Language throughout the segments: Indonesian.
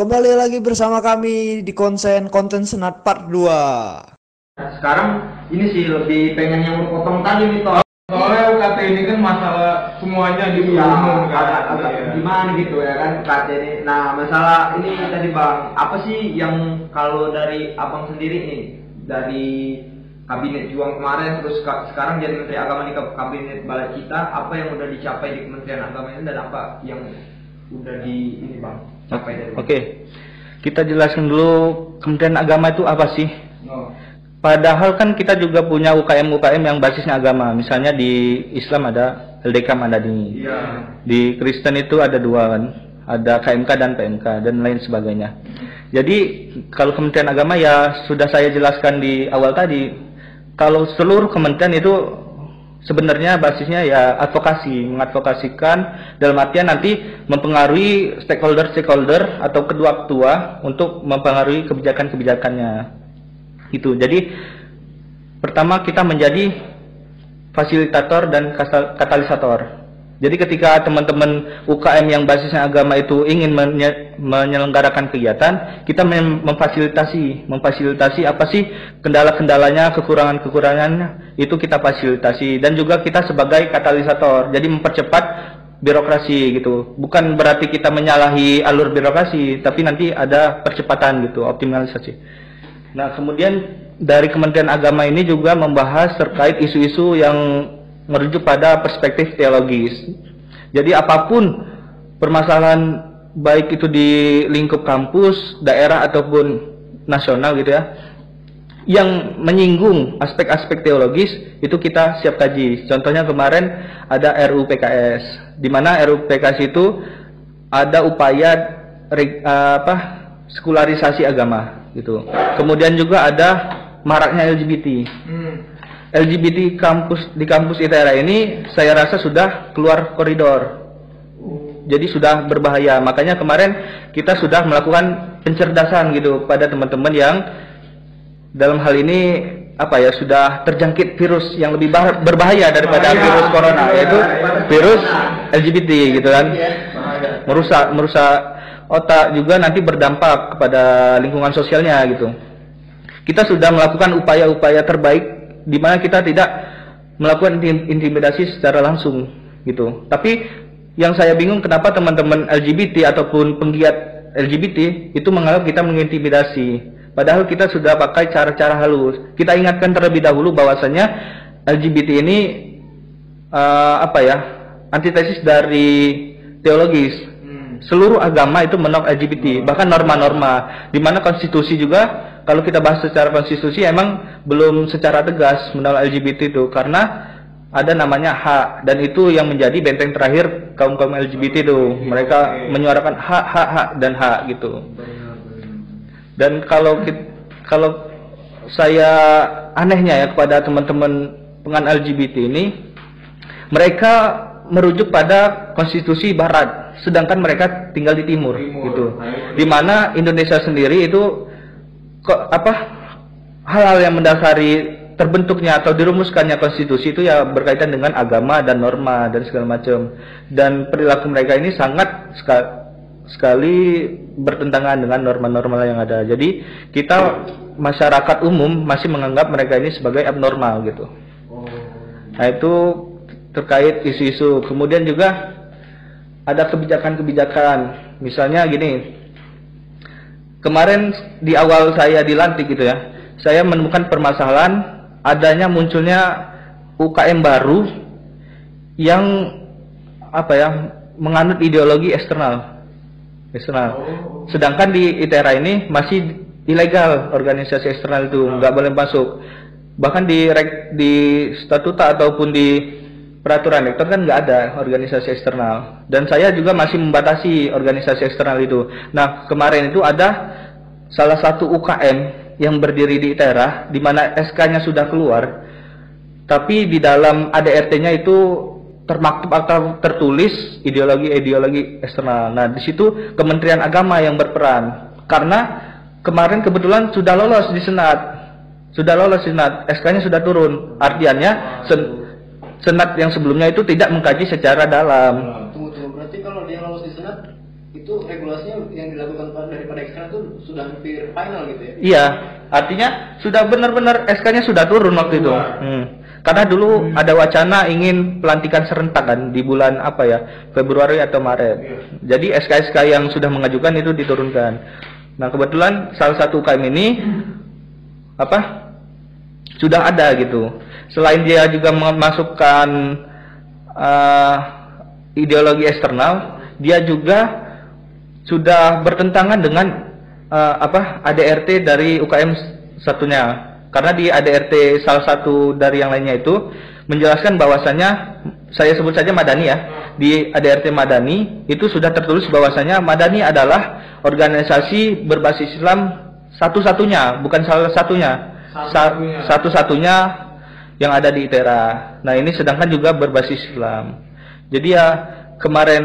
Kembali lagi bersama kami di konsen konten senat part 2. Nah, sekarang ini sih lebih pengen yang potong tadi nih toh. Soalnya UKT ini kan masalah semuanya di Ya, umum kan. agak Iya. gimana gitu ya kan UKT ini. Nah, masalah ini tadi Bang, apa sih yang kalau dari Abang sendiri nih dari kabinet juang kemarin terus ka- sekarang jadi menteri agama di kab- kabinet balik kita apa yang udah dicapai di Kementerian Agama ini dan apa yang udah di ini Bang Oke, kita jelaskan dulu Kementerian Agama itu apa sih? Oh. Padahal kan kita juga punya UKM-UKM yang basisnya agama. Misalnya di Islam ada LDK Madani. Iya. Di Kristen itu ada dua kan, ada KMK dan PMK dan lain sebagainya. Jadi kalau Kementerian Agama ya sudah saya jelaskan di awal tadi. Kalau seluruh kementerian itu sebenarnya basisnya ya advokasi, mengadvokasikan dalam artian nanti mempengaruhi stakeholder-stakeholder atau kedua-kedua untuk mempengaruhi kebijakan-kebijakannya. Itu. Jadi pertama kita menjadi fasilitator dan katalisator. Jadi ketika teman-teman UKM yang basisnya agama itu ingin menye- menyelenggarakan kegiatan, kita mem- memfasilitasi, memfasilitasi apa sih kendala-kendalanya, kekurangan-kekurangannya, itu kita fasilitasi dan juga kita sebagai katalisator. Jadi mempercepat birokrasi gitu. Bukan berarti kita menyalahi alur birokrasi, tapi nanti ada percepatan gitu, optimalisasi. Nah, kemudian dari Kementerian Agama ini juga membahas terkait isu-isu yang merujuk pada perspektif teologis. Jadi apa pun permasalahan baik itu di lingkup kampus, daerah ataupun nasional gitu ya, yang menyinggung aspek-aspek teologis itu kita siap kaji. Contohnya kemarin ada RUU PKS, di mana RUU PKS itu ada upaya eh, apa sekularisasi agama gitu. Kemudian juga ada maraknya LGBT. Hmm. LGBT kampus di kampus ITERA ini saya rasa sudah keluar koridor. Jadi sudah berbahaya. Makanya kemarin kita sudah melakukan pencerdasan gitu pada teman-teman yang dalam hal ini apa ya sudah terjangkit virus yang lebih bah- berbahaya daripada Bahaya. virus corona yaitu virus LGBT gitu kan. Merusak merusak otak juga nanti berdampak kepada lingkungan sosialnya gitu. Kita sudah melakukan upaya-upaya terbaik di mana kita tidak melakukan intim- intimidasi secara langsung gitu. Tapi yang saya bingung kenapa teman-teman LGBT ataupun penggiat LGBT itu menganggap kita mengintimidasi. Padahal kita sudah pakai cara-cara halus. Kita ingatkan terlebih dahulu bahwasanya LGBT ini eh, apa ya antitesis dari teologis. Seluruh agama itu menolak LGBT, bahkan norma-norma. Di mana konstitusi juga kalau kita bahas secara konstitusi emang belum secara tegas menolak LGBT itu karena ada namanya hak dan itu yang menjadi benteng terakhir kaum kaum LGBT itu. Mereka menyuarakan hak hak hak dan hak gitu. Dan kalau kit- kalau saya anehnya ya kepada teman-teman pengan LGBT ini mereka merujuk pada konstitusi barat sedangkan mereka tinggal di timur, gitu. Di mana Indonesia sendiri itu apa hal-hal yang mendasari terbentuknya atau dirumuskannya konstitusi itu ya berkaitan dengan agama dan norma dan segala macam. Dan perilaku mereka ini sangat sekali bertentangan dengan norma-norma yang ada. Jadi kita masyarakat umum masih menganggap mereka ini sebagai abnormal gitu. Nah itu terkait isu-isu. Kemudian juga ada kebijakan-kebijakan. Misalnya gini kemarin di awal saya dilantik gitu ya, saya menemukan permasalahan adanya munculnya UKM baru yang apa ya menganut ideologi eksternal, eksternal. Sedangkan di ITERA ini masih ilegal organisasi eksternal itu nggak boleh masuk. Bahkan di di statuta ataupun di peraturan rektor kan nggak ada organisasi eksternal dan saya juga masih membatasi organisasi eksternal itu. Nah kemarin itu ada salah satu UKM yang berdiri di ITERA di mana SK-nya sudah keluar, tapi di dalam ADRT-nya itu termaktub atau tertulis ideologi-ideologi eksternal. Nah di situ Kementerian Agama yang berperan karena kemarin kebetulan sudah lolos di Senat, sudah lolos di Senat, SK-nya sudah turun. Artinya sen- Senat yang sebelumnya itu tidak mengkaji secara dalam. Tunggu tunggu berarti kalau dia lolos di senat itu itu regulasinya yang dilakukan pa- daripada tuh sudah hampir final gitu ya. Iya, artinya sudah benar-benar SK-nya sudah turun waktu itu. Hmm. Karena dulu ada wacana ingin pelantikan serentak kan di bulan apa ya Februari atau Maret. Jadi SK-SK yang sudah mengajukan itu diturunkan. Nah kebetulan salah satu UKM ini apa sudah ada gitu. Selain dia juga memasukkan eh, ideologi eksternal, dia juga sudah bertentangan dengan eh, apa ADRT dari UKM satunya. Karena di ADRT salah satu dari yang lainnya itu menjelaskan bahwasannya saya sebut saja Madani ya. Di ADRT Madani itu sudah tertulis bahwasannya Madani adalah organisasi berbasis Islam satu-satunya, bukan salah satunya. Sa- Satu-satunya. Satu-satunya yang ada di ITERA. Nah, ini sedangkan juga berbasis Islam. Jadi ya kemarin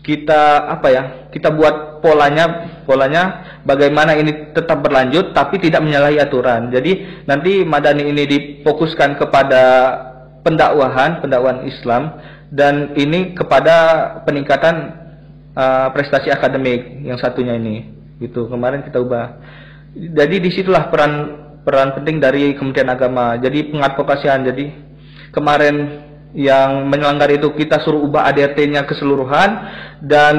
kita apa ya kita buat polanya polanya bagaimana ini tetap berlanjut tapi tidak menyalahi aturan jadi nanti madani ini difokuskan kepada pendakwahan pendakwahan Islam dan ini kepada peningkatan uh, prestasi akademik yang satunya ini gitu kemarin kita ubah jadi di situlah peran peran penting dari Kementerian Agama jadi pengadvokasian jadi kemarin yang melanggar itu kita suruh ubah ADRT-nya keseluruhan dan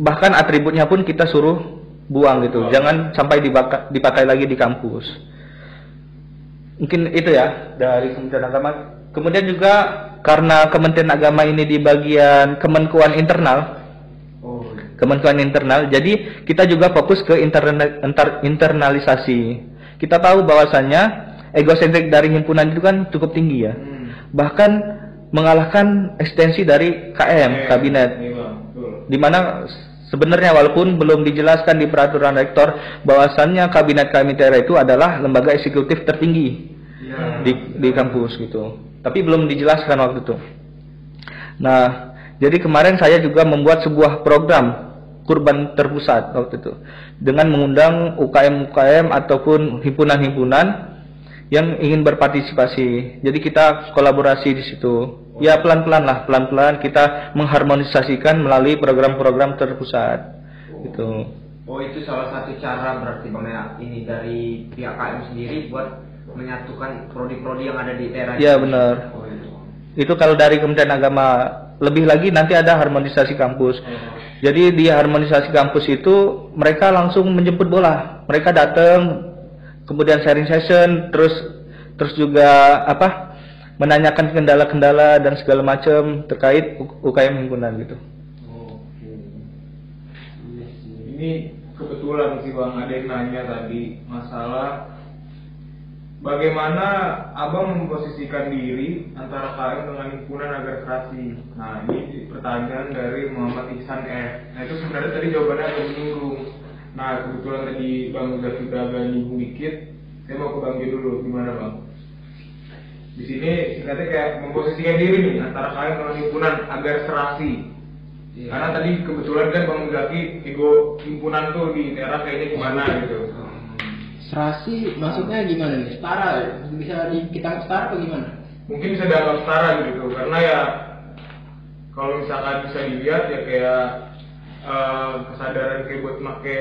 bahkan atributnya pun kita suruh buang gitu. Jangan sampai dibaka- dipakai lagi di kampus. Mungkin itu ya dari Kementerian Agama. Kemudian juga karena Kementerian Agama ini di bagian Kemenkuan internal, Kementerian internal. Jadi kita juga fokus ke interna- inter- internalisasi. Kita tahu bahwasannya egosentrik dari himpunan itu kan cukup tinggi ya. Bahkan mengalahkan ekstensi dari KM kabinet. Di mana sebenarnya walaupun belum dijelaskan di peraturan rektor bahwasannya kabinet KMITERA itu adalah lembaga eksekutif tertinggi iya. di di kampus gitu. Tapi belum dijelaskan waktu itu. Nah, jadi kemarin saya juga membuat sebuah program kurban terpusat waktu itu dengan mengundang UKM-UKM ataupun himpunan-himpunan yang ingin berpartisipasi. Jadi kita kolaborasi di situ. Ya pelan-pelan lah, pelan-pelan kita mengharmonisasikan melalui program-program terpusat. Gitu. Oh itu salah satu cara berarti bang ya ini dari pihak KM sendiri buat menyatukan prodi-prodi yang ada di era Ya benar. Oh itu. Itu kalau dari Kementerian Agama. Lebih lagi nanti ada harmonisasi kampus. Jadi di harmonisasi kampus itu mereka langsung menjemput bola. Mereka datang, kemudian sharing session, terus terus juga apa? menanyakan kendala-kendala dan segala macam terkait UKM himpunan gitu. Oke. Ini kebetulan sih bang ada yang nanya tadi masalah bagaimana abang memposisikan diri antara KM dengan himpunan agar serasi. Nah ini pertanyaan dari Muhammad Ihsan F. Nah itu sebenarnya tadi jawabannya agak menyinggung. Nah kebetulan tadi bang udah sudah agak nyinggung dikit. Saya mau ke bang Gio dulu gimana bang? Di sini singkatnya kayak memposisikan diri nih antara KM dengan himpunan agar serasi. Iya. Karena tadi kebetulan kan Bang Zaki ego himpunan tuh di daerah kayaknya gimana gitu. Serasi maksudnya gimana nih? Setara? Bisa di, kita setara apa gimana? Mungkin bisa dianggap setara gitu karena ya kalau misalkan bisa dilihat ya kayak eh, kesadaran kayak buat make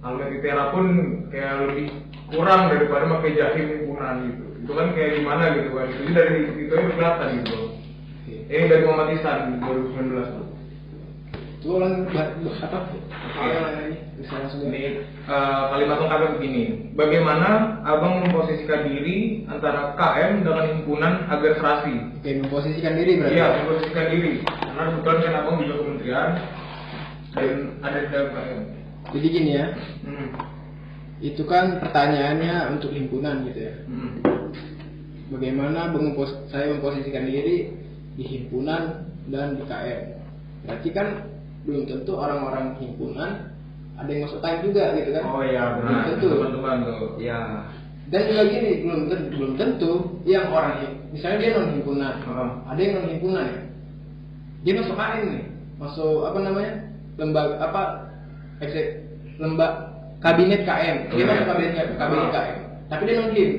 almet itera pun kayak lebih kurang daripada make jahim himpunan gitu. Itu kan kayak gimana gitu kan. Jadi dari itu aja kelihatan gitu. Ini dari Muhammad Ihsan 2019 tuh. Itu ulang apa? Apa lagi? Bisa langsung Ini eh, kalimat lengkapnya begini. Bagaimana abang memposisikan diri antara KM dengan himpunan agar serasi? Oke, memposisikan diri berarti. Iya, memposisikan diri. Karena kebetulan kan abang juga kementerian dan ada di dalam KM. Jadi gini ya, Hmm. itu kan pertanyaannya untuk himpunan gitu ya. Hmm. Bagaimana saya memposisikan diri di himpunan dan di KM. Berarti kan belum tentu orang-orang himpunan ada yang masuk time juga gitu kan? Oh iya Belum benar. tentu. Teman-teman tuh. Ya. Dan juga gini, belum tentu, belum tentu yang orang misalnya dia non himpunan, Heeh. ada yang non himpunan ya, dia masuk KM nih, masuk apa namanya lembaga apa eksek lembaga kabinet KM, dia Iya. masuk kabinet kabinet. KM, tapi dia non him,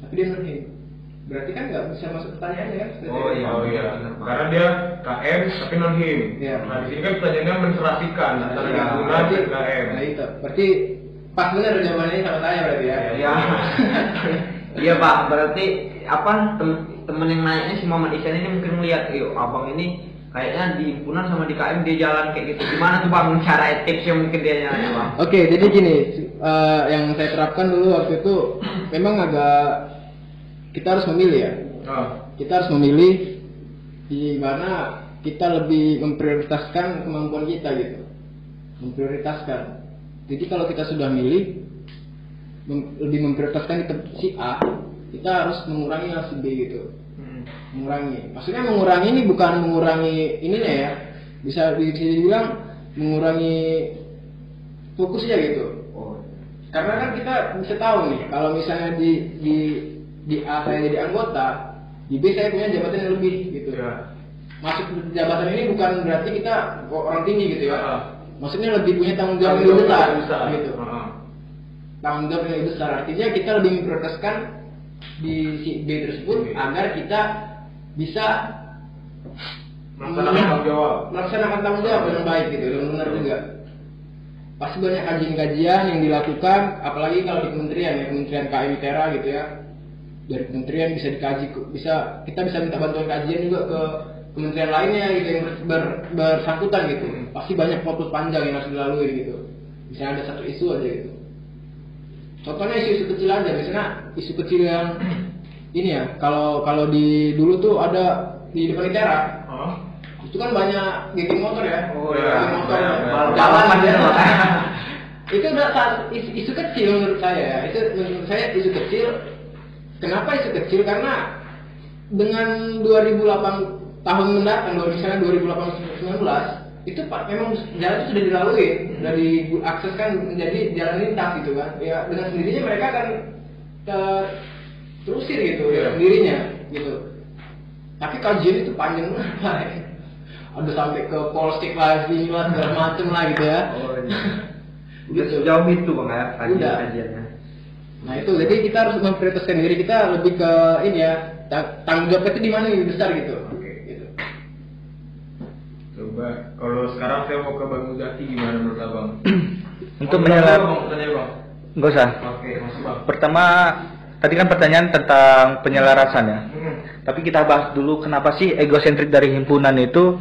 tapi dia non him, berarti kan nggak bisa masuk pertanyaannya kan Oh, iya. Oh iya, karena dia KM tapi non him. Iya. Nah di sini kan pertanyaannya menserasikan antara Iya. himpunan berarti dan KM. nah itu berarti pas benar jawabannya sama saya berarti ya Iya. Iya Pak, berarti apa tem temen yang naiknya si Muhammad Isan ini mungkin melihat, yuk abang ini kayaknya di himpunan sama di KM dia jalan kayak gitu. Gimana tuh bang cara tipsnya mungkin dia nyala bang? Oke, jadi gini, eh, yang saya terapkan dulu waktu itu memang agak kita harus memilih ya. Oh, Kita harus memilih di mana kita lebih memprioritaskan kemampuan kita gitu. Memprioritaskan. Jadi kalau kita sudah milih mem- lebih memprioritaskan kita si A, kita harus mengurangi yang si B gitu. hmm. Mengurangi. Maksudnya mengurangi ini bukan mengurangi ininya ya. Bisa bisa dibilang mengurangi fokusnya gitu Oh, karena kan kita bisa tahu nih kalau misalnya di di di A saya jadi anggota di B saya punya jabatan yang lebih gitu Ya. masuk jabatan ini bukan berarti kita orang tinggi gitu ya Ah. maksudnya lebih punya tanggung jawab yang lebih besar, gitu Ah. tanggung jawab yang lebih besar artinya kita lebih memprioritaskan di si B tersebut Oke. agar kita bisa Melaksanakan tanggung jawab. melaksanakan tanggung jawab dengan baik gitu dengan benar juga pasti banyak kajian-kajian yang dilakukan apalagi kalau di kementerian ya kementerian KM Tera gitu ya dari kementerian bisa dikaji bisa kita bisa minta bantuan kajian juga ke kementerian lainnya gitu yang ber- ber- bersangkutan gitu. Pasti banyak fokus panjang yang harus dilalui gitu. Misalnya ada satu isu aja gitu. Contohnya isu-isu kecil aja. Misalnya isu kecil yang ini ya kalau kalau di dulu tuh ada di depan Itera. Oh. itu kan banyak geng motor ya? Oh, iya. Geng motor jalan Pak. itu udah isu, isu kecil menurut saya ya. Itu menurut saya isu kecil kenapa isu kecil karena dengan 2008 tahun mendatang misalnya 2018 itu pak memang jalan itu sudah dilalui sudah diakseskan menjadi jalan lintas gitu kan ya dengan sendirinya mereka akan ter- terusir gitu Iya. dengan sendirinya gitu tapi kajian itu panjang banget ada sampai ke polsek lagi lah segala macem lah gitu ya Oh, iya. Udah sejauh itu bang ya kajian Udah. kajiannya. Nah itu jadi kita harus memprioritaskan diri kita lebih ke ini ya ta- tanggung jawab itu di mana yang lebih besar gitu. gitu. Coba kalau sekarang saya mau ke Bang Zaki gimana menurut Abang? Untuk Oh, menyelar berapa, Bang, pertanyaan, Bang. nggak usah Oke, masuk Bang. pertama tadi kan pertanyaan tentang penyelarasan ya Hmm. tapi kita bahas dulu kenapa sih egosentrik dari himpunan itu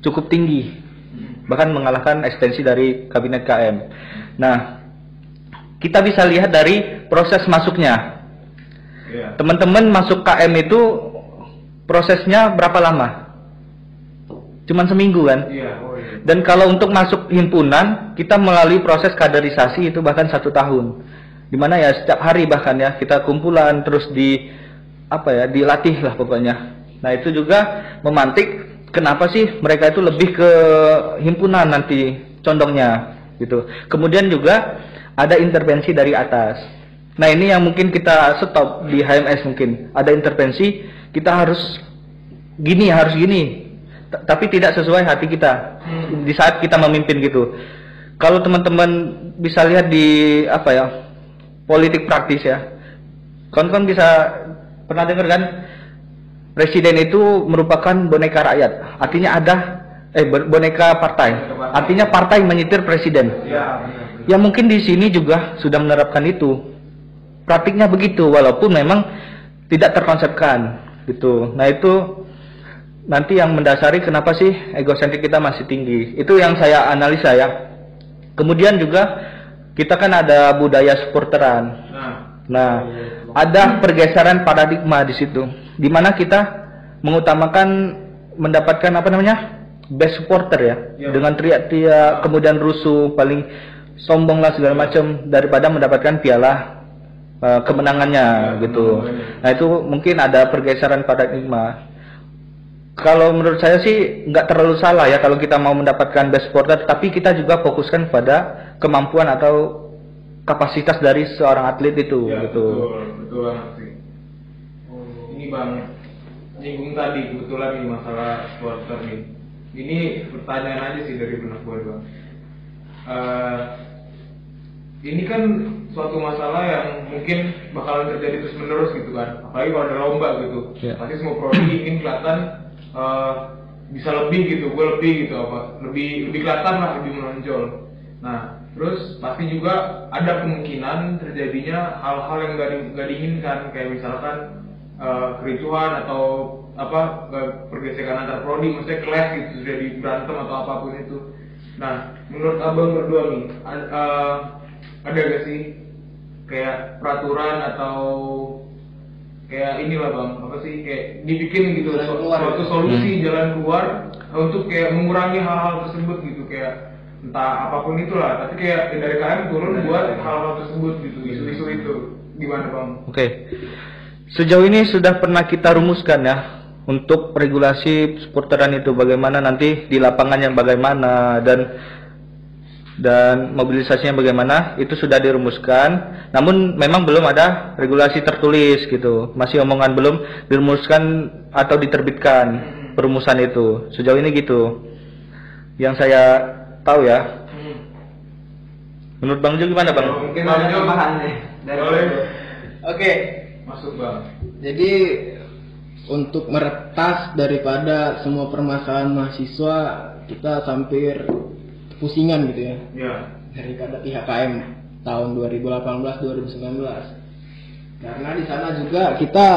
cukup tinggi bahkan mengalahkan ekstensi dari kabinet KM nah kita bisa lihat dari proses masuknya Iya. teman-teman masuk KM itu prosesnya berapa lama cuman seminggu kan Iya, oh iya. dan kalau untuk masuk himpunan, kita melalui proses kaderisasi itu bahkan satu tahun. Di mana ya setiap hari bahkan ya kita kumpulan terus di apa ya dilatih lah pokoknya. Nah itu juga memantik kenapa sih mereka itu lebih ke himpunan nanti condongnya gitu. Kemudian juga ada intervensi dari atas. Nah ini yang mungkin kita stop di HMS mungkin. Ada intervensi kita harus gini harus gini. T- tapi tidak sesuai hati kita. Di saat kita memimpin gitu. Kalau teman-teman bisa lihat di apa ya politik praktis ya. Kawan-kawan bisa pernah dengar kan? Presiden itu merupakan boneka rakyat. Artinya ada eh bo- boneka partai. Artinya partai menyetir presiden. Benar. Ya mungkin di sini juga sudah menerapkan itu. Praktiknya begitu walaupun memang tidak terkonsepkan gitu. Nah, itu nanti yang mendasari kenapa sih egosentrik kita masih tinggi. Itu yang saya analisa ya. Kemudian juga kita kan ada budaya supporteran. Nah, Nah, ada pergeseran paradigma di situ, di mana kita mengutamakan mendapatkan apa namanya best supporter ya, Ya. dengan teriak-teriak, kemudian rusuh, paling sombong lah segala macam daripada mendapatkan piala eh, kemenangannya Ya, gitu. Nah itu mungkin ada pergeseran paradigma. Kalau menurut saya sih nggak terlalu salah ya kalau kita mau mendapatkan best supporter, tapi kita juga fokuskan pada kemampuan atau kapasitas dari seorang atlet itu ya, gitu. betul, betul banget sih. Ini Bang, nyinggung tadi kebetulan nih masalah supporter nih. Ini pertanyaan aja sih dari benak gue Bang. Eh, ini kan suatu masalah yang mungkin bakalan terjadi terus menerus gitu kan. Apalagi kalau ada lomba gitu. Iya. pasti semua prodi ingin kelihatan eh, bisa lebih gitu gue lebih gitu apa lebih lebih kelihatan lah lebih menonjol. Nah terus pasti juga ada kemungkinan terjadinya hal-hal yang gak, di- gak diinginkan. Kayak misalkan eh, kericuhan atau apa eh, pergesekan antar prodi maksudnya clash gitu jadi berantem atau apa pun itu. Nah menurut abang berdua nih eh, ada gak sih? Kayak peraturan atau kayak inilah bang. Apa sih? Kayak dibikin gitu Jalan keluar. suatu solusi jalan keluar untuk kayak mengurangi hal-hal tersebut gitu. Kayak entah apa pun itulah. Tapi kayak dari kalian turun buat hal-hal tersebut gitu. Isu-isu itu. Gimana bang? Oke. Sejauh ini sudah pernah kita rumuskan ya untuk regulasi supporteran itu bagaimana nanti di lapangannya bagaimana dan dan mobilisasinya bagaimana itu sudah dirumuskan. Namun memang belum ada regulasi tertulis gitu. Masih omongan belum dirumuskan atau diterbitkan perumusan itu. Sejauh ini gitu. Yang saya tahu ya. Menurut Bang Jo gimana Bang? Mungkin Bang ada Jo, tambahan nih dari boleh Oke, masuk bang jadi untuk meretas daripada semua permasalahan mahasiswa kita hampir pusingan gitu ya. Ya daripada PHKM tahun 2018-2019 karena di sana juga kita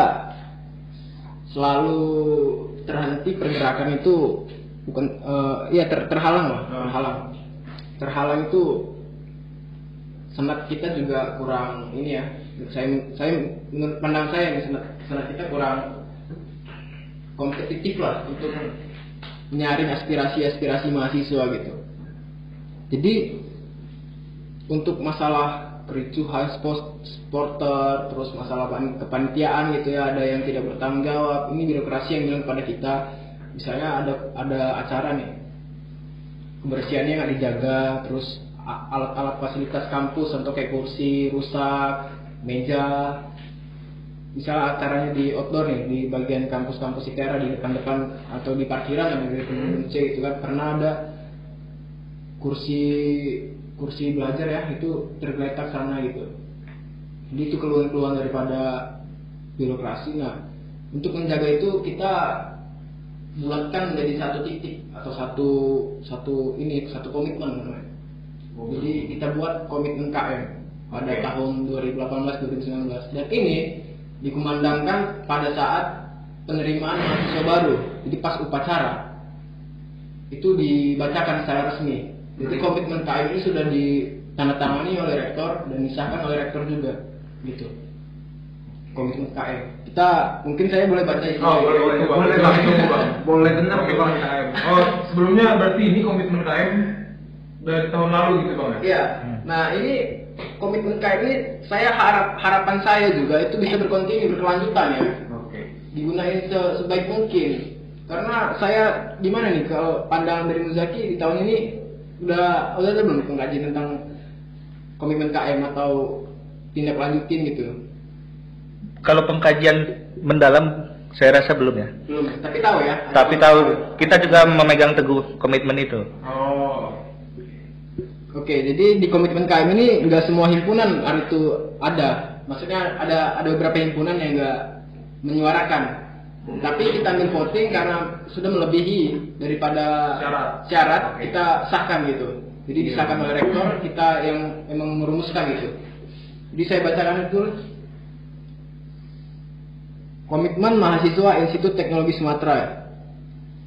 selalu terhenti pergerakan itu bukan eh, ya ter- terhalang lah Hmm. terhalang. Terhalang itu senat kita juga kurang ini ya. Saya saya menurut pandang saya senat, senat kita kurang kompetitif lah untuk menyaring aspirasi-aspirasi mahasiswa gitu jadi untuk masalah kericuhan supporter, terus masalah pan- kepanitiaan gitu ya, ada yang tidak bertanggung jawab. Ini birokrasi yang bilang kepada kita, misalnya ada ada acara nih, kebersihannya nggak dijaga, terus alat-alat fasilitas kampus contoh kayak kursi rusak, meja, misalnya acaranya di outdoor nih di bagian kampus-kampus ITERA di depan-depan atau di parkiran yang di C itu kan pernah ada kursi kursi belajar ya itu tergeletak sana gitu. Jadi itu keluhan-keluhan daripada birokrasi. Nah untuk menjaga itu kita bulatkan menjadi satu titik atau satu satu ini satu komitmen namanya. Jadi kita buat komitmen KM pada Oke. tahun 2018-2019 dan ini dikumandangkan pada saat penerimaan mahasiswa baru jadi pas upacara itu dibacakan secara resmi jadi komitmen KM ini sudah ditandatangani oleh rektor dan disahkan oleh rektor juga gitu komitmen KM kita mungkin saya boleh baca isinya Oh, boleh, boleh, boleh, Bang. itu, Bang. Boleh bener, Komitmen Bang. KM. Oh, sebelumnya berarti ini komitmen KM dari tahun lalu gitu bang ya? Iya. Nah ini komitmen KM ini saya harap harapan saya juga itu bisa berkontinu berkelanjutan ya. Oke. Digunain se- sebaik mungkin. Karena saya gimana nih kalau pandangan dari Muzaki di tahun ini udah udah ada belum pengkajian tentang komitmen KM atau tindak lanjutin gitu? Kalau pengkajian mendalam saya rasa belum ya. Belum. Tapi tahu ya. Tapi tahu kita juga memegang teguh komitmen itu. Oh. Oke, jadi di komitmen KM ini nggak semua himpunan itu ada. Maksudnya ada ada beberapa himpunan yang nggak menyuarakan. Tapi kita ambil voting karena sudah melebihi daripada Syarat. syarat, Oke. kita sahkan gitu. Jadi Iya. disahkan oleh rektor, kita yang emang merumuskan gitu. Jadi saya bacakan itu Komitmen mahasiswa Institut Teknologi Sumatera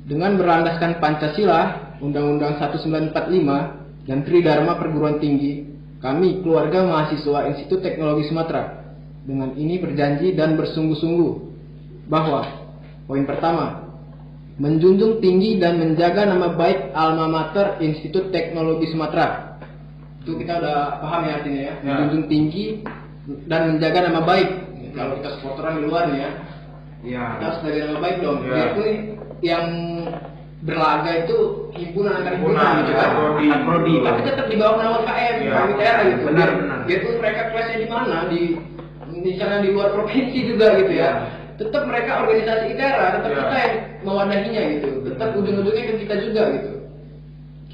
dengan berlandaskan Pancasila, Undang-Undang 1945 dan Tridharma Perguruan Tinggi, kami keluarga mahasiswa Institut Teknologi Sumatera dengan ini berjanji dan bersungguh-sungguh bahwa poin pertama menjunjung tinggi dan menjaga nama baik alma mater Institut Teknologi Sumatera. Itu kita udah paham ya artinya ya. Ya. Menjunjung tinggi dan menjaga nama baik. Kalau kita supporteran di luar nih ya, Iya. kita harus jaga nama baik dong. Ya. Biarpun yang berlaga itu himpunan antar Himpunan, gitu ya, kan. prodi. Prodi. Tapi tetap di bawah nama KM, Ya. daerah gitu. Benar, benar. Biarpun mereka kelasnya di mana di misalnya di luar provinsi juga gitu ya. Tetap mereka organisasi ITERA, tetap Ya. kita yang mewadahinya gitu. Tetap ujung-ujungnya ke kita juga gitu.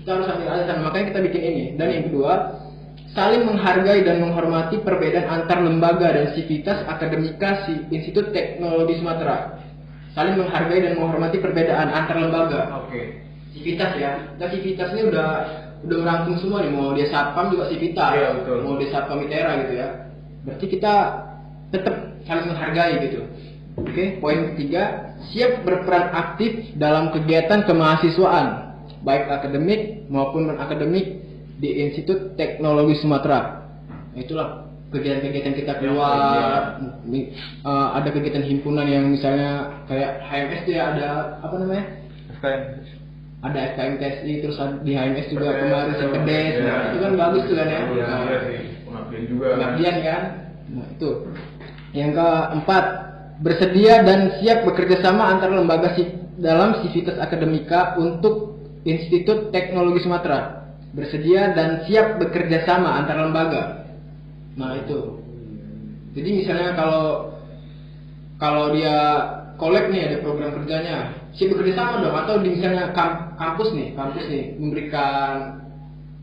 Kita harus ambil alasan, makanya kita bikin ini. Dan yang kedua, saling menghargai dan menghormati perbedaan antar lembaga dan sivitas akademika si Institut Teknologi Sumatera. Saling menghargai dan menghormati perbedaan antar lembaga. Oke. Sivitas ya. Kita sivitas ini udah udah merangkum semua nih. Mau dia satpam juga sivitas. Iya, betul. Mau dia satpam itera gitu ya. Berarti kita tetap saling menghargai gitu. Oke, poin ketiga, siap berperan aktif dalam kegiatan kemahasiswaan, baik akademik maupun non akademik di Institut Teknologi Sumatera. Nah, itulah kegiatan-kegiatan kita keluar. Mi- eh, ada kegiatan himpunan yang misalnya kayak HMS dia ada apa namanya? ada FKM TSI terus di HMS juga PTS, kemarin iya. CPDS Iya. nah, itu kan bagus tuh kan ya Iya, Nah, iya. Pengabdian juga. pengabdian kan nah itu yang keempat bersedia dan siap bekerja sama antar lembaga si- dalam sivitas akademika untuk Institut Teknologi Sumatera. Bersedia dan siap bekerja sama antar lembaga. Nah itu. Jadi misalnya kalau kalau dia kolek nih ada program kerjanya si bekerja sama dong. Atau di misalnya kam- kampus nih kampus nih memberikan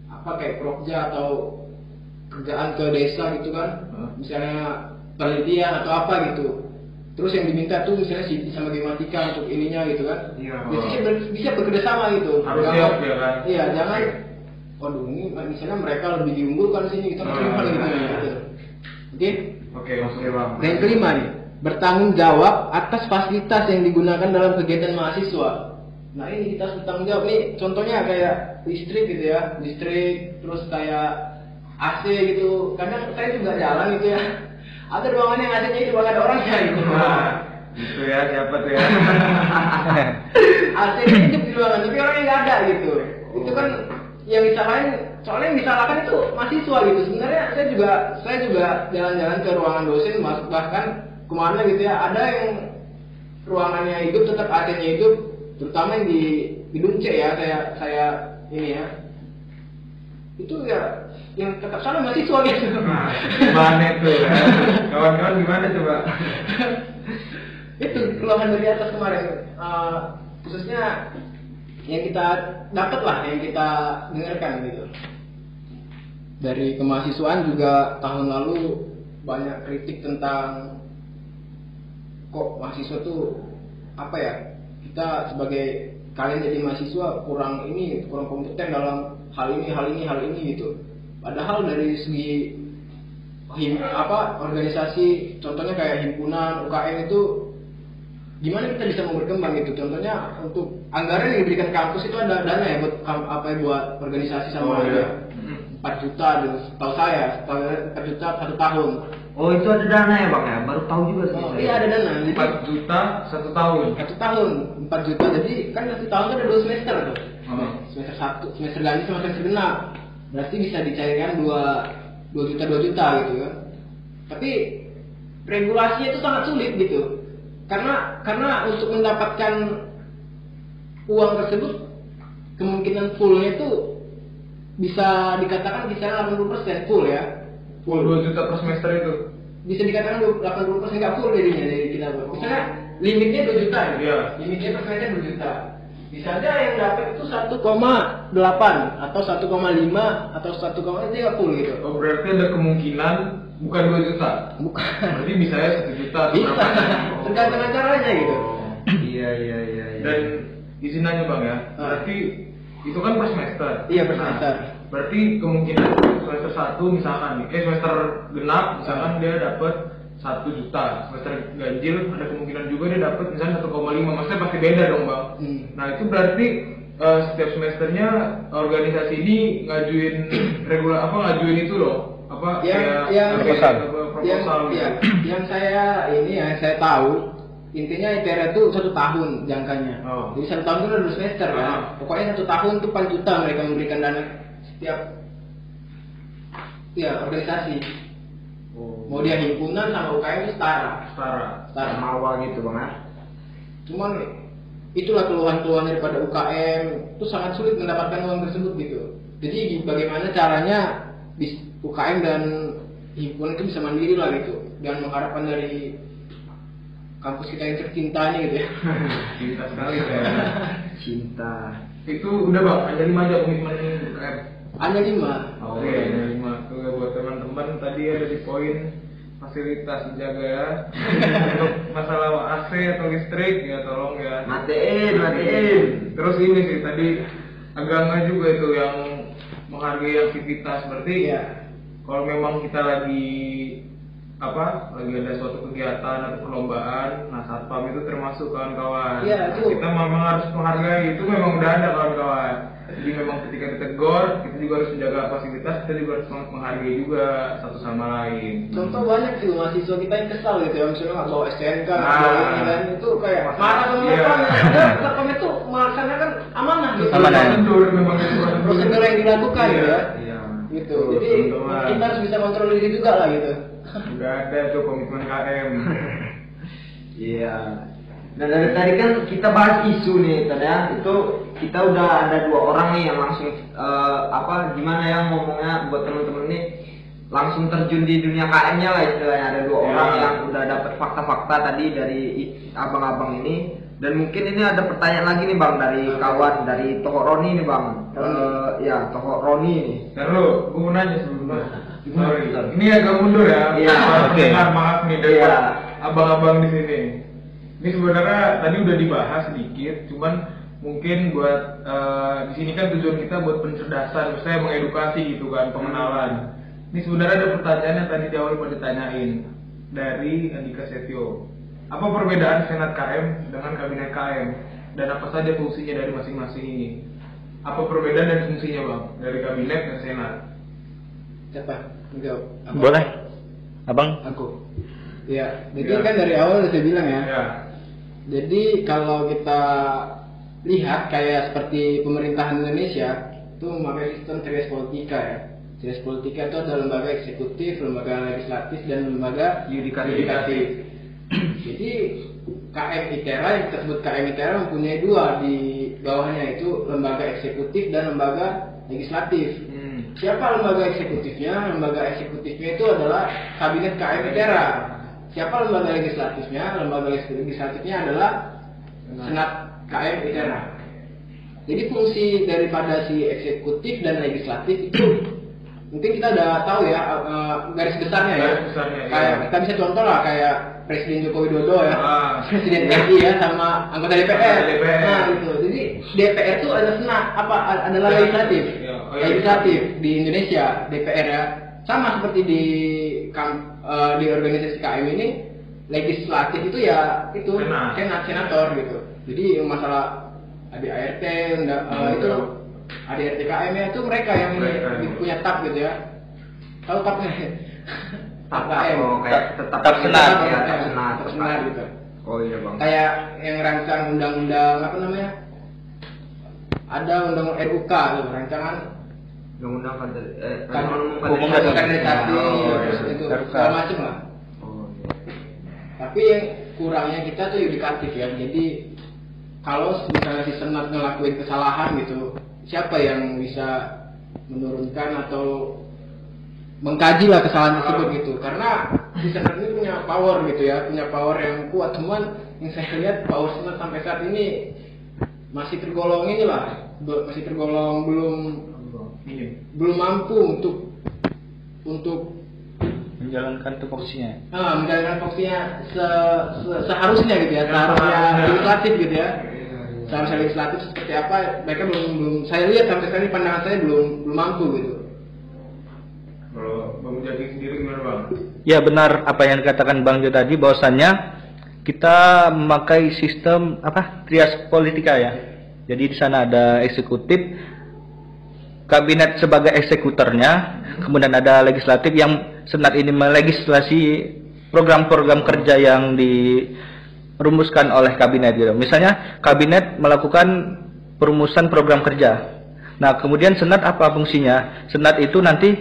apa kayak prokja atau kerjaan ke desa gitu kan. Misalnya penelitian atau apa gitu terus yang diminta tuh misalnya si bisa matematika untuk ininya gitu kan Iya. bisa, ber- bisa bekerja sama gitu Harus Jangan- siap ya kan? iya jangan waduh ini misalnya mereka lebih diunggulkan sini kita Ah, terima gitu iya. gitu oke Oke, oke bang. dan yang kelima nih, bertanggung jawab atas fasilitas yang digunakan dalam kegiatan mahasiswa. Nah ini kita harus bertanggung jawab nih, contohnya kayak listrik gitu ya, listrik, terus kayak AC gitu. Kadang saya juga jalan gitu ya, ada ruangan yang AC-nya itu ada orangnya gitu. Nah, itu ya siapa tuh ya? AC nya hidup di ruangan, tapi orangnya nggak ada gitu. Itu kan yang disalahin, soalnya yang disalahkan itu mahasiswa gitu. Sebenarnya saya juga saya juga jalan-jalan ke ruangan dosen, mas- bahkan ke mana gitu ya, ada yang ruangannya hidup tetap AC-nya hidup, terutama yang di gedung C ya, saya saya ini ya. Itu ya yang tetap salah mahasiswa gitu. Nah, gimana tuh ya? Kawan-kawan gimana coba? itu keluhan dari atas kemarin Eh, khususnya yang kita dapat lah yang kita dengarkan gitu dari kemahasiswaan juga tahun lalu banyak kritik tentang kok mahasiswa tuh apa ya kita sebagai kalian jadi mahasiswa kurang ini kurang kompeten dalam hal ini hal ini hal ini gitu padahal dari segi him, apa organisasi contohnya kayak himpunan UKM itu gimana kita bisa mau berkembang gitu contohnya untuk anggaran yang diberikan kampus itu ada dana ya buat apa ya buat organisasi Oh, sama iya. dia 4 juta dulu tahu saya tahu 4 juta satu tahun Oh itu ada dana ya bang ya? Baru tahu juga sih. oh, iya ada dana jadi 4 juta satu tahun. satu tahun 4 juta jadi kan satu tahun itu ada dua semester tuh Oh. semester satu semester ganjil sama semester genap berarti bisa dicairkan dua dua juta dua juta gitu kan tapi regulasinya itu sangat sulit gitu. Karena karena untuk mendapatkan uang tersebut kemungkinan fullnya itu bisa dikatakan kisaran 80% full ya. Full. 2 juta per semester itu. bisa dikatakan 80% nggak full jadinya dari kita. Misalnya limitnya 2 juta ya? Iya. limitnya per semester 2 juta bisa aja yang dapat itu 1,8 atau 1,5 atau 1, itu nggak full gitu Oh berarti ada kemungkinan bukan 2 juta. bukan Berarti bisa ya 1 juta atau bisa berapa? tergantung acaranya gitu Iya iya iya. iya. Dan izin aja bang ya. Ah. Berarti itu kan per semester. Iya, per Nah, semester. berarti kemungkinan semester 1 misalkan eh semester genap misalkan dia dapat 1 juta. Semester ganjil ada kemungkinan juga dia dapat misalnya 1,5. Maksudnya pasti beda dong bang. Hmm. Nah itu berarti eh, setiap semesternya organisasi ini ngajuin regular apa ngajuin itu loh apa yang kayak yang proposal. yang, proposal gitu. ya, yang saya ini yang saya tahu intinya ITERA itu satu tahun jangkanya Oh. jadi satu tahun itu ada dua semester kan Ah. pokoknya satu tahun itu 4 juta mereka memberikan dana setiap ya organisasi Oh. mau dia himpunan sama UKM itu setara setara. setara Mawa gitu bang ya? cuman itulah keluhan-keluhan daripada UKM itu sangat sulit mendapatkan uang tersebut gitu jadi bagaimana caranya UKM dan himpunan itu bisa mandiri lah gitu dan mengharapkan dari kampus kita yang tercinta ini gitu ya Cinta sekali ya. Cinta. itu udah bang ada lima aja komitmen UKM hanya lima oke ada lima tuh tadi ada di poin fasilitas dijaga ya untuk masalah AC atau listrik ya tolong ya Matiin, matiin. terus ini sih tadi agama juga itu yang menghargai aktivitas berarti Iya. kalau memang kita lagi apa lagi ada suatu kegiatan atau perlombaan nah satpam itu termasuk kawan-kawan Iya, itu. kita memang harus menghargai itu memang udah ada kawan-kawan jadi memang ketika ditegur kita juga harus menjaga fasilitas kita juga harus menghargai juga satu sama lain Contoh banyak sih mahasiswa kita yang kesal gitu ya, misalnya nggak bawa STNK, Ah. bawa ini kan itu kayak marah sama Iya. apa? Padahal kami itu melaksanakan amanah gitu. Amanah. prosedur memang itu Prosedur yang dilakukan Iya, ya. iya. Gitu. Jadi kita harus bisa kontrol diri juga lah gitu. udah ada tuh komitmen KM Iya. Nah dari tadi kan kita bahas isu nih, tadi ya. itu kita udah ada dua orang nih yang langsung eh, apa gimana ya ngomongnya buat temen-temen nih. Langsung terjun di dunia KM-nya lah istilahnya. Ada dua Ya. orang yang udah dapat fakta-fakta tadi dari abang-abang ini. Dan mungkin ini ada pertanyaan lagi nih bang dari kawan dari Toho Roni nih bang. Eh, ya Toho Roni nih. Lu, gue mau nanya sebelumnya Sorry, ini agak mundur ya. Iya. Para Oke. pendengar, maaf nih dari Iya. abang-abang di sini Ini sebenarnya tadi udah dibahas sedikit Cuman mungkin buat eh, di sini kan tujuan kita buat pencerdasan Misalnya mengedukasi gitu kan, pengenalan Ini sebenarnya ada pertanyaan yang tadi di awal mau ditanyain Dari Andika Setio Apa perbedaan Senat KM dengan Kabinet KM? Dan apa saja fungsinya dari masing-masing ini? Apa perbedaan dan fungsinya bang dari kabinet dan senat? Siapa? Menjawab. Apa? Boleh. Abang? Aku. Ya, jadi Ya. kan dari awal udah saya bilang ya. Ya, Jadi kalau kita lihat kayak seperti pemerintahan Indonesia itu memakai sistem Ceres Politika ya. Ceres Politika itu ada lembaga eksekutif, lembaga legislatif dan lembaga Yudikatif. Jadi KM ITERA yang kita sebut KM ITERA mempunyai dua di bawahnya itu lembaga eksekutif dan lembaga legislatif. hmm. Siapa lembaga eksekutifnya? Lembaga eksekutifnya itu adalah Kabinet KM ITERA. Siapa lembaga legislatifnya? Lembaga legislatifnya adalah Senat KM ITERA. Jadi fungsi daripada si eksekutif dan legislatif itu mungkin kita udah tahu ya eh, garis besarnya ya. Garis besarnya, iya. Kayak kita bisa contoh lah kayak Presiden Joko Widodo ya. Ah. Presiden RI ya sama anggota DPR. DPR. Nah, gitu. Jadi DPR itu adalah senat apa adalah legislatif. Ya, oh iya. legislatif di Indonesia DPR ya. Sama seperti di eh, di organisasi KM ini legislatif itu ya itu Senat. senat senator gitu. Jadi masalah ADART unda- eh, Hmm, itu. ADART KM ya itu mereka yang ini Mereka. punya tab gitu ya. Tahu tabnya? Tak KM. oh, kayak tetap Tab senat. ya, tab senat. tab senat gitu. Oh iya bang. kayak yang rancang undang-undang apa namanya ada undang RUK tuh rancangan Undang-undang kan eh kan kaderisasi Oh, terus iya. itu RUK. segala macam lah. Oh, iya. tapi yang kurangnya kita tuh yudikatif ya. Jadi kalau misalnya si senat ngelakuin kesalahan gitu siapa yang bisa menurunkan atau mengkaji lah kesalahan tersebut gitu. Karena si senat ini punya power gitu ya punya power yang kuat. Cuman yang saya lihat power senat sampai saat ini masih tergolong ini lah masih tergolong belum Iya. belum mampu untuk untuk Menjalankan tupoksinya. ah, menjalankan fungsinya se, se- seharusnya gitu ya Ya, seharusnya seharusnya. legislatif gitu ya Iya, seharusnya legislatif seperti apa mereka belum belum saya lihat sampai sekarang ini pandangan saya belum belum mampu gitu Kalau Bang Jaki sendiri gimana bang? Ya benar apa yang dikatakan Bang Jo tadi bahwasannya kita memakai sistem apa trias politika ya. Jadi di sana ada eksekutif, kabinet sebagai eksekutornya, kemudian ada legislatif yang senat ini melegislasi program-program kerja yang dirumuskan oleh kabinet gitu. Misalnya kabinet melakukan perumusan program kerja. Nah, kemudian senat apa fungsinya? Senat itu nanti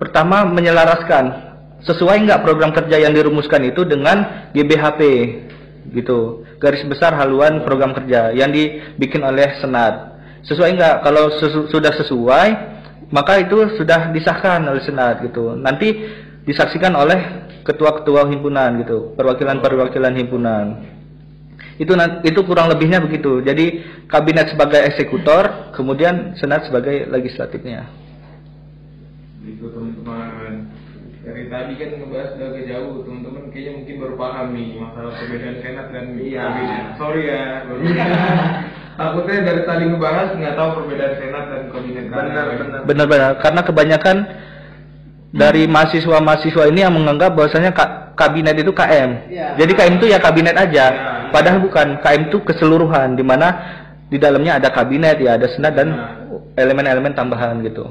pertama menyelaraskan sesuai nggak program kerja yang dirumuskan itu dengan GBHP gitu garis besar haluan program kerja yang dibikin oleh senat sesuai nggak kalau sesu- sudah sesuai maka itu sudah disahkan oleh senat gitu. Nanti disaksikan oleh ketua-ketua himpunan gitu. Perwakilan-perwakilan himpunan. Itu itu kurang lebihnya begitu. Jadi kabinet sebagai eksekutor kemudian senat sebagai legislatifnya. Gitu teman-teman. Dari tadi kan ngebahas udah agak jauh teman-teman. Kayaknya mungkin baru paham nih masalah perbedaan senat dan Iya. kabinet. Sorry ya baru takutnya dari tadi ngebahas nggak tahu perbedaan senat dan kabinet Benar, benar. Benar-benar karena kebanyakan dari mahasiswa-mahasiswa ini yang menganggap bahwasanya ka- kabinet itu KM. Iya. Jadi KM itu ya kabinet aja. Iya. Padahal bukan. KM itu keseluruhan di mana di dalamnya ada kabinet, ya ada senat dan Nah. elemen-elemen tambahan gitu.